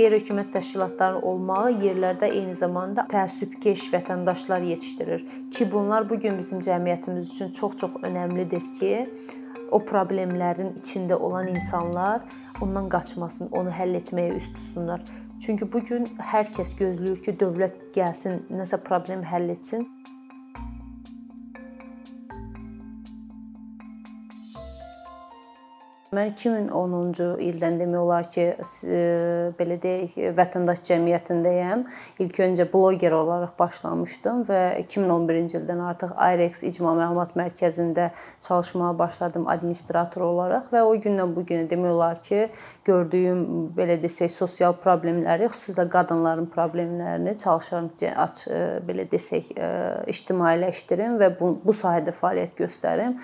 qeyri-hökumət təşkilatları olmağı yerlərdə eyni zamanda təəssübkeş vətəndaşlar yetişdirir ki, bunlar bu gün bizim cəmiyyətimiz üçün çox-çox əhəmiylidir ki, o problemlərin içində olan insanlar ondan qaçmasın, onu həll etməyə üst tutsunlar. Çünki bu gün hər kəs gözləyir ki, dövlət gəlsin, nəsə problem həll etsin. Mən 2010-cu ildən demək olar ki, belə deyək, vətəndaş cəmiyyətindəyəm. İlk öncə bloqer olaraq başlamışdım və 2011-ci ildən artıq IREX İcma Məlumat Mərkəzində çalışmağa başladım administrator olaraq və o gündən bu günə demək olar ki, gördüyüm belə desək sosial problemləri, xüsusilə qadınların problemlərini çalışıram aç belə desək ictimailəşdirim və bu, bu sahədə fəaliyyət göstərim.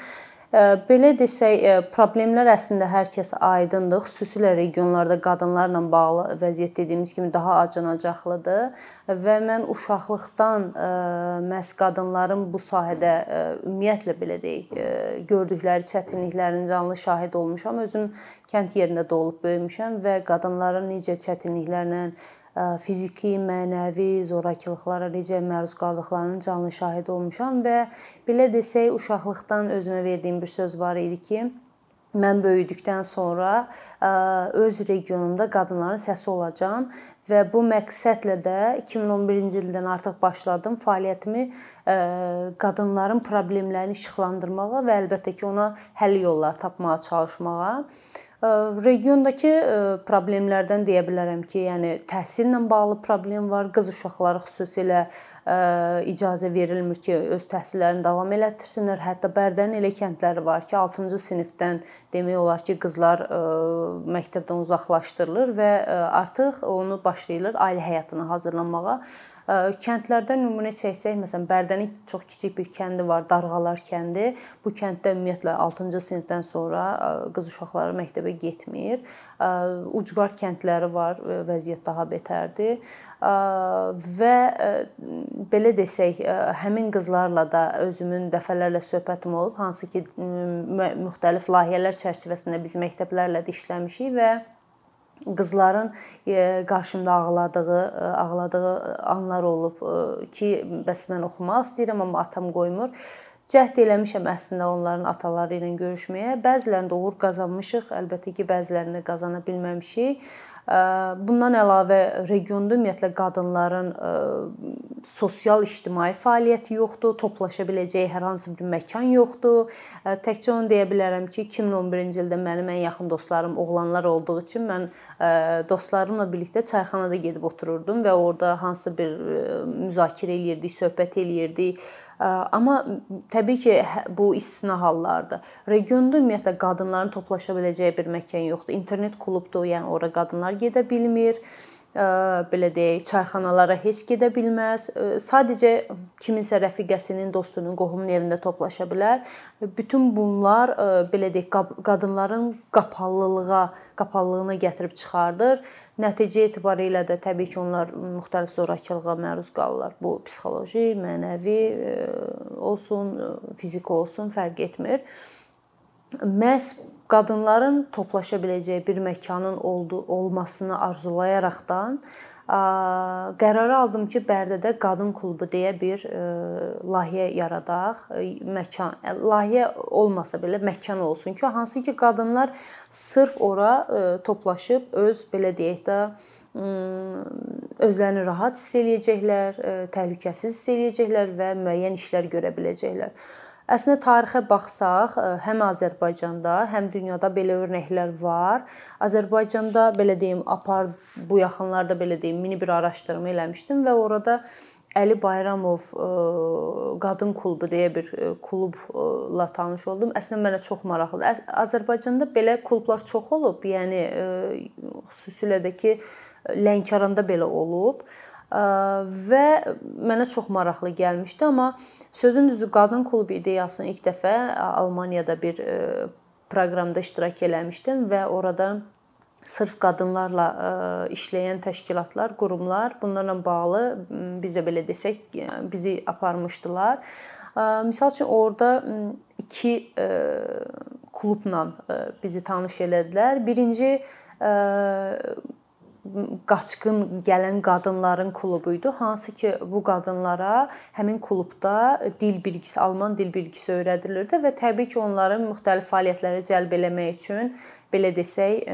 Belə desək, problemlər əslində hər kəsə aydındır. Xüsusilə regionlarda qadınlarla bağlı vəziyyət dediyimiz kimi daha acınacaqlıdır və mən uşaqlıqdan məhz qadınların bu sahədə ümumiyyətlə belə deyək, gördükləri çətinliklərin canlı şahid olmuşam. Özüm kənd yerində doğulub böyümüşəm və qadınların necə çətinliklərlə fiziki, mənəvi zorakılıqlara necə məruz qaldıqlarının canlı şahidi olmuşam və belə desək, uşaqlıqdan özümə verdiyim bir söz var idi ki, mən böyüdükdən sonra öz regionumda qadınların səsi olacağam və bu məqsədlə də 2011-ci ildən artıq başladım fəaliyyətimi qadınların problemlərini işıqlandırmağa və əlbəttə ki, ona həll yollar tapmağa çalışmağa. Regiondakı problemlərdən deyə bilərəm ki, yəni təhsillə bağlı problem var. Qız uşaqları xüsusilə icazə verilmir ki, öz təhsillərini davam elətdirsinlər. Hətta Bərdənin elə kəndləri var ki, 6-cı sinifdən demək olar ki, qızlar məktəbdən uzaqlaşdırılır və artıq onu başlayırlar ailə həyatına hazırlanmağa. Kəndlərdən nümunə çəksək, məsələn, Bərdənin çox kiçik bir kəndi var, Darğalar kəndi. Bu kənddə ümumiyyətlə 6-cı sinifdən sonra qız uşaqları məktəbə getmir. Ucqar kəndləri var, vəziyyət daha betərdir. Və belə desək, həmin qızlarla da özümün dəfələrlə söhbətim olub, hansı ki, müxtəlif layihələr çərçivəsində biz məktəblərlə də işləmişik və qızların e, qarşımda ağladığı, e, ağladığı anlar olub e, ki, bəs mən oxumaq istəyirəm, amma atam qoymur. Cəhd eləmişəm əslində onların ataları ilə görüşməyə. Bəzilərində uğur qazanmışıq, əlbəttə ki, bəzilərini qazana bilməmişik. Bundan əlavə regionda ümumiyyətlə qadınların sosial ictimai fəaliyyəti yoxdur, toplaşa biləcəyi hər hansı bir məkan yoxdur. Təkcə onu deyə bilərəm ki, 2011-ci ildə mənim ən yaxın dostlarım oğlanlar olduğu üçün mən dostlarımla birlikdə çayxanada gedib otururdum və orada hansı bir müzakirə eləyirdik, söhbət eləyirdik Amma təbii ki, hə, bu istisna hallardır. Regionda ümumiyyətlə qadınların toplaşa biləcəyi bir məkan yoxdur. İnternet klubdur, yəni ora qadınlar gedə bilmir belə deyək, çayxanalara heç gedə bilməz. Sadəcə kiminsə rəfiqəsinin, dostunun, qohumunun evində toplaşa bilər. Bütün bunlar belə deyək, qadınların qapalılığa, qapalılığına gətirib çıxardır. Nəticə etibarilə də təbii ki, onlar müxtəlif zorakılığa məruz qalırlar. Bu psixoloji, mənəvi e, olsun, fiziki olsun, fərq etmir. Məhz qadınların toplaşa biləcəyi bir məkanın oldu olmasını arzulayaraqdan qərarı aldım ki, Bərdədə qadın klubu deyə bir layihə yaradaq. Məkan layihə olmasa belə məkan olsun ki, hansı ki qadınlar sırf ora toplaşıb öz belə deyək də özlərini rahat hiss eləyəcəklər, təhlükəsiz hiss eləyəcəklər və müəyyən işlər görə biləcəklər. Əslində tarixə baxsaq, e, həm Azərbaycanda, həm dünyada belə örnəklər var. Azərbaycanda belə deyim, apar bu yaxınlarda belə deyim, mini bir araşdırma eləmişdim və orada Əli Bayramov e, qadın klubu deyə bir e, klubla tanış oldum. Əslində mənə çox maraqlıdır. Azərbaycanda belə klublar çox olub, yəni xüsusilə də ki Lənkəranda belə olub və mənə çox maraqlı gəlmişdi, amma sözün düzü qadın klubu ideyasını ilk dəfə Almaniyada bir proqramda iştirak eləmişdim və orada sırf qadınlarla işləyən təşkilatlar, qurumlar bunlarla bağlı biz də belə desək, bizi aparmışdılar. Məsəl üçün orada iki klubla bizi tanış elədilər. Birinci qaçqın gələn qadınların klubu idi. Hansı ki, bu qadınlara həmin klubda dil bilgisi, alman dil bilgisi öyrədilirdi və təbii ki, onları müxtəlif fəaliyyətlərə cəlb eləmək üçün belə desək,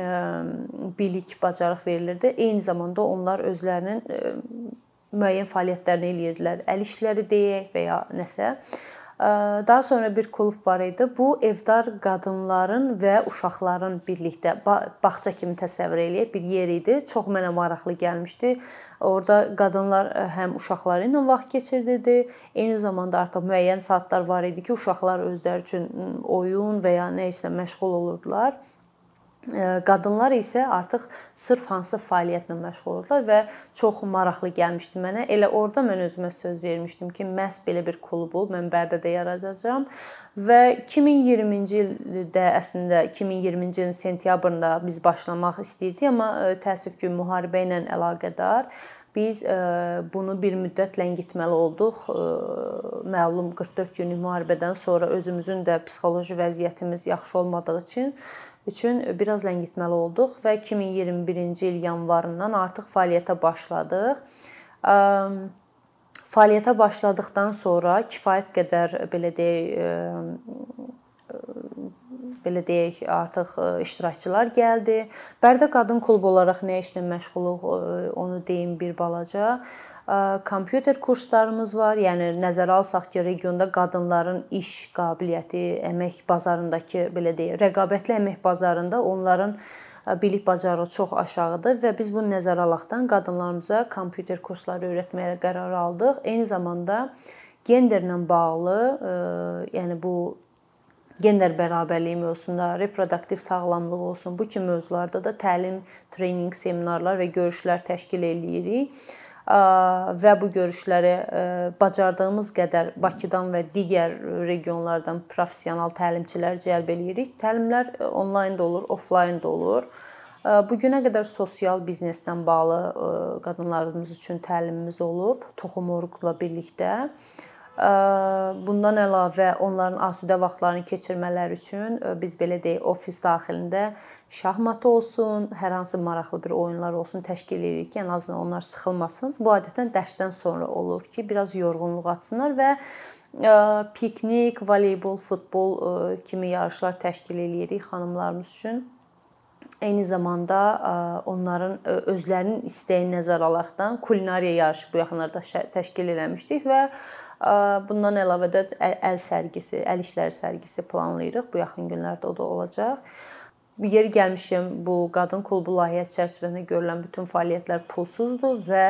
bilik, bacarıq verilirdi. Eyni zamanda onlar özlərinin müəyyən fəaliyyətlərini eləyirdilər. Əl işləri deyək və ya nəsə. Daha sonra bir klub var idi. Bu evdar qadınların və uşaqların birlikdə bağça kimi təsəvvür eləyək bir yer idi. Çox mənə maraqlı gəlmişdi. Orda qadınlar həm uşaqları ilə vaxt keçirirdi, eyni zamanda artıq müəyyən saatlar var idi ki, uşaqlar özləri üçün oyun və ya nə isə məşğul olurdular. Qadınlar isə artıq sırf hansı fəaliyyətlə məşğul olurlar və çox maraqlı gəlmişdi mənə. Elə orada mən özümə söz vermişdim ki, məhz belə bir klubu mən Bərdədə yaradacağam və 2020-ci ildə əslində 2020-ci ilin sentyabrında biz başlamaq istəyirdik, amma təəssüf ki, müharibə ilə əlaqədar biz bunu bir müddət ləngitməli olduq. Məlum 44 günlük müharibədən sonra özümüzün də psixoloji vəziyyətimiz yaxşı olmadığı üçün üçün biraz ləngitməli olduq və 2021-ci il yanvarından artıq fəaliyyətə başladıq. Fəaliyyətə başladıkdan sonra kifayət qədər belə deyək belə deyək, artıq iştirakçılar gəldi. Bərdə qadın klubu olaraq nə işlə məşğuluq, onu deyim bir balaca kompüter kurslarımız var. Yəni nəzərə alsaq ki, regionda qadınların iş qabiliyyəti, əmək bazarındakı belə deyək, rəqabətli əmək bazarında onların bilik bacarığı çox aşağıdır və biz bunu nəzərə alaqdan qadınlarımıza kompüter kursları öyrətməyə qərar aldıq. Eyni zamanda genderlə bağlı, yəni bu gender bərabərliyi mövzusunda, reproduktiv sağlamlıq olsun, bu kimi mövzularda da təlim, treninq, seminarlar və görüşlər təşkil eləyirik və bu görüşləri bacardığımız qədər Bakıdan və digər regionlardan professional təlimçilər cəlb eləyirik. Təlimlər onlayn da olur, offlayn da olur. Bu günə qədər sosial biznesdən bağlı qadınlarımız üçün təlimimiz olub, Toxum Oruqla birlikdə. Bundan əlavə onların asudə vaxtlarını keçirmələri üçün biz belə deyək, ofis daxilində şahmat olsun, hər hansı maraqlı bir oyunlar olsun təşkil edirik ki, ən azından onlar sıxılmasın. Bu adətən dərsdən sonra olur ki, biraz yorğunluq atsınlar və piknik, voleybol, futbol kimi yarışlar təşkil eləyirik xanımlarımız üçün. Eyni zamanda onların özlərinin istəyini nəzərə alaraqdan kulinariya yarışı bu yaxınlarda təşkil eləmişdik və Bundan əlavə də əl sərgisi, əl işləri sərgisi planlayırıq. Bu yaxın günlərdə o da olacaq. Yeri gəlmişkən bu qadın klubu layihəsi çərçivəsində görülən bütün fəaliyyətlər pulsuzdur və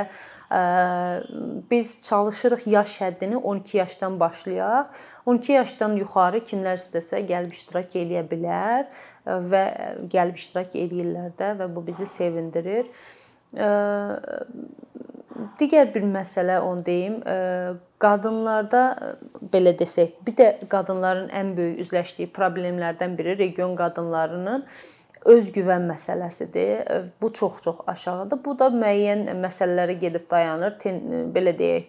biz çalışırıq yaş həddini 12 yaşdan başlayaq. 12 yaşdan yuxarı kimlər istəsə gəlib iştirak eləyə bilər və gəlib iştirak eləyirlər də və bu bizi sevindirir. Digər bir məsələ onu deyim, qadınlarda belə desək, bir də qadınların ən böyük üzləşdiyi problemlərdən biri region qadınlarının özgüvən məsələsidir. Bu çox-çox aşağıdır. Bu da müəyyən məsələlərə gedib dayanır. Belə deyək,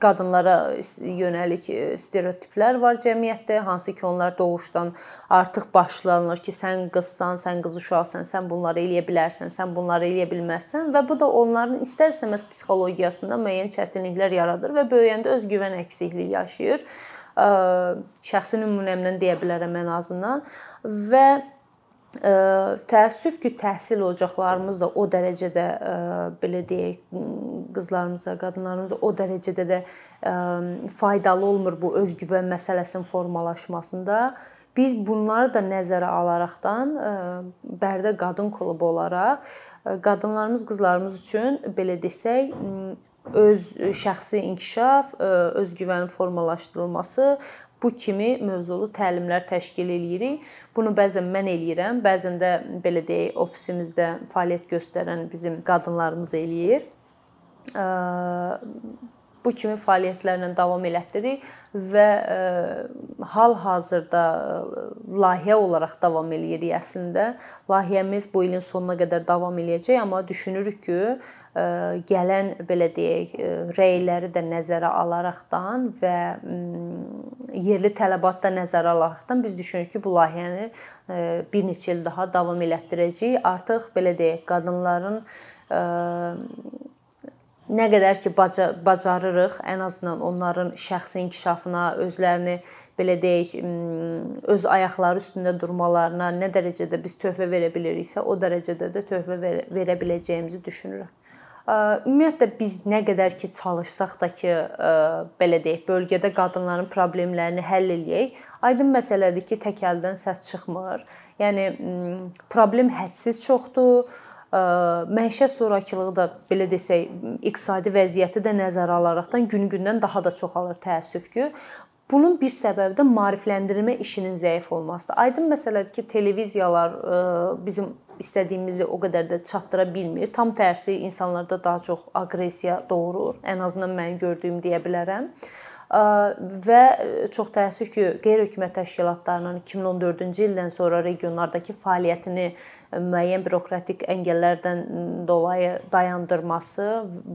qadınlara yönəlik stereotiplər var cəmiyyətdə, hansı ki, onlar doğuşdan artıq başlanılır ki, sən qızsan, sən qız uşaqsan, sən bunları eləyə bilərsən, sən bunları eləyə bilməzsən və bu da onların istər-istəməz psixologiyasında müəyyən çətinliklər yaradır və böyüyəndə özgüvən əksikliyi yaşayır. Şəxsi nümunəmdən deyə bilərəm ən azından və Təəssüf ki, təhsil ocaqlarımız da o dərəcədə belə deyək, qızlarımıza, qadınlarımıza o dərəcədə də faydalı olmur bu özgüvən məsələsinin formalaşmasında. Biz bunları da nəzərə alaraqdan Bərdə qadın klubu olaraq qadınlarımız, qızlarımız üçün belə desək, öz şəxsi inkişaf, özgüvənin formalaşdırılması bu kimi mövzulu təlimlər təşkil eləyirik. Bunu bəzən mən eləyirəm, bəzən də belə deyək, ofisimizdə fəaliyyət göstərən bizim qadınlarımız eləyir. bu kimi fəaliyyətlərlə davam elətdiririk və hal-hazırda layihə olaraq davam eləyirik əslində. Layihəmiz bu ilin sonuna qədər davam eləyəcək, amma düşünürük ki, gələn belə deyək, rəyləri də nəzərə alaraqdan və yerli tələbat da nəzərə alaraqdan biz düşünürük ki, bu layihəni bir neçə il daha davam elətdirəcəyik. Artıq belə deyək, qadınların nə qədər ki bacarırıq, ən azından onların şəxsi inkişafına, özlərini belə deyək, öz ayaqları üstündə durmalarına nə dərəcədə biz töhfə verə biliriksə, o dərəcədə də töhfə verə biləcəyimizi düşünürəm. Ümumiyyətlə biz nə qədər ki çalışsaq da ki, belə deyək, bölgədə qadınların problemlərini həll eləyək, aydın məsələdir ki, tək əldən səs çıxmır. Yəni problem hədsiz çoxdur. Məişət zorakılığı da belə desək, iqtisadi vəziyyəti də nəzərə alaraqdan gün-gündən daha da çoxalır təəssüf ki. Bunun bir səbəbi də maarifləndirmə işinin zəif olmasıdır. Aydın məsələdir ki, televiziyalar bizim istədiyimizi o qədər də çatdıra bilmir. Tam tərsi insanlarda daha çox aqressiya doğurur. Ən azından mənim gördüyüm deyə bilərəm və çox təəssüf ki, qeyri-hökumət təşkilatlarının 2014-cü ildən sonra regionlardakı fəaliyyətini müəyyən bürokratik əngəllərdən dolayı dayandırması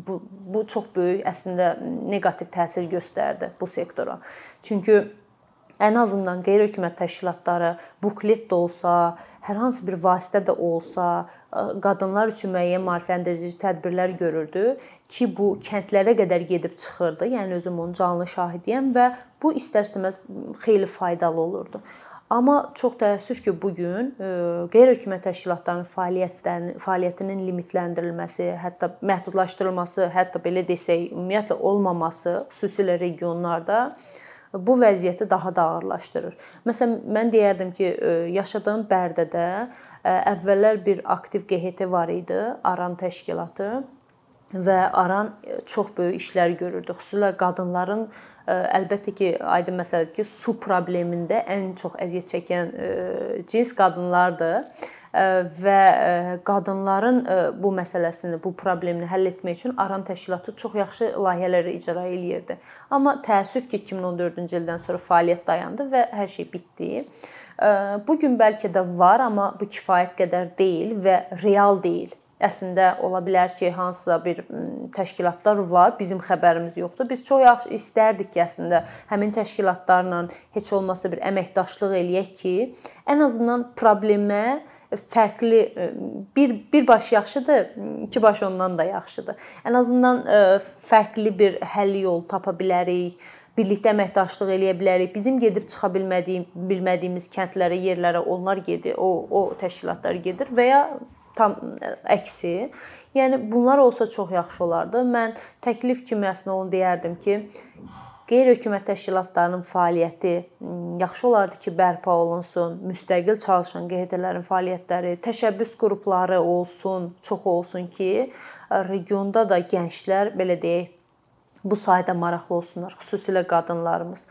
bu bu çox böyük əslində neqativ təsir göstərdi bu sektora. Çünki ən azından qeyri-hökumət təşkilatları buklet də olsa, hər hansı bir vasitə də olsa, qadınlar üçün müəyyən maarifləndirici tədbirlər görürdü ki, bu kəndlərə qədər gedib çıxırdı. Yəni özüm onun canlı şahidiyəm və bu istər-istəməz xeyli faydalı olurdu. Amma çox təəssüf ki, bu gün qeyri-hökumət təşkilatlarının fəaliyyətlərinin fəaliyyətinin limiterləndirilməsi, hətta məhdudlaşdırılması, hətta belə desək, ümumiyyətlə olmaması, xüsusilə regionlarda bu vəziyyəti daha da ağırlaşdırır. Məsələn, mən deyərdim ki, yaşadığım Bərdədə əvvəllər bir aktiv QHT var idi, Aran təşkilatı və Aran çox böyük işlər görürdü. Xüsusilə qadınların əlbəttə ki, aydın məsələdir ki, su problemində ən çox əziyyət çəkən cins qadınlardır və qadınların bu məsələsini, bu problemini həll etmək üçün Aran təşkilatı çox yaxşı layihələr icra eləyirdi. Amma təəssüf ki, 2014-cü ildən sonra fəaliyyət dayandı və hər şey bitdi. Bu gün bəlkə də var, amma bu kifayət qədər deyil və real deyil. Əslində ola bilər ki, hansısa bir təşkilatlar var, bizim xəbərimiz yoxdur. Biz çox yaxşı istərdik ki, əslində həmin təşkilatlarla heç olmasa bir əməkdaşlıq eləyək ki, ən azından problemə fərqli bir bir baş yaxşıdır, iki baş ondan da yaxşıdır. Ən azından fərqli bir həll yol tapa bilərik birlikdə əməkdaşlıq eləyə bilərik. Bizim gedib çıxa bilmədiyim, bilmədiyimiz kəndlərə, yerlərə onlar gedir, o o təşkilatlar gedir və ya tam əksi. Yəni bunlar olsa çox yaxşı olardı. Mən təklif kimi əslində onu deyərdim ki, qeyri-hökumət təşkilatlarının fəaliyyəti yaxşı olardı ki, bərpa olunsun. Müstəqil çalışan QHT-lərin fəaliyyətləri, təşəbbüs qrupları olsun, çox olsun ki, regionda da gənclər belə deyək bu sahədə maraqlı olsunlar, xüsusilə qadınlarımız.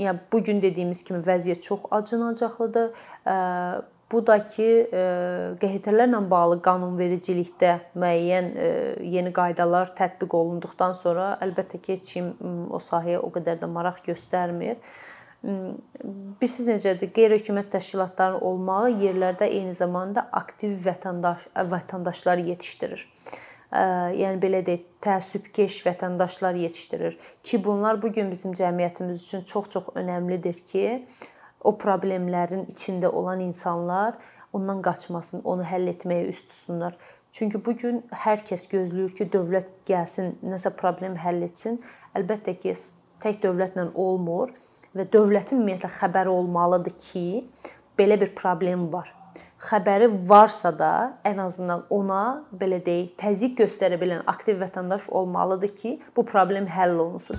Yəni bu gün dediyimiz kimi vəziyyət çox acınacaqlıdır. Bu da ki, QHT-lərlə bağlı qanunvericilikdə müəyyən yeni qaydalar tətbiq olunduqdan sonra əlbəttə ki, heç kim o sahəyə o qədər də maraq göstərmir. Bilirsiniz necədir? Qeyri-hökumət təşkilatlarının olmağı yerlərdə eyni zamanda aktiv vətəndaş vətəndaşlar yetişdirir yəni belə deyək, təəssübkeş vətəndaşlar yetişdirir ki, bunlar bu gün bizim cəmiyyətimiz üçün çox-çox əhəmilidir ki, o problemlərin içində olan insanlar ondan qaçmasın, onu həll etməyə üst tutsunlar. Çünki bu gün hər kəs gözləyir ki, dövlət gəlsin, nəsə problem həll etsin. Əlbəttə ki, tək dövlətlə olmur və dövlətin ümumiyyətlə xəbəri olmalıdır ki, belə bir problem var xəbəri varsa da ən azından ona belə deyək, təzyiq göstərə bilən aktiv vətəndaş olmalıdır ki, bu problem həll olunsun.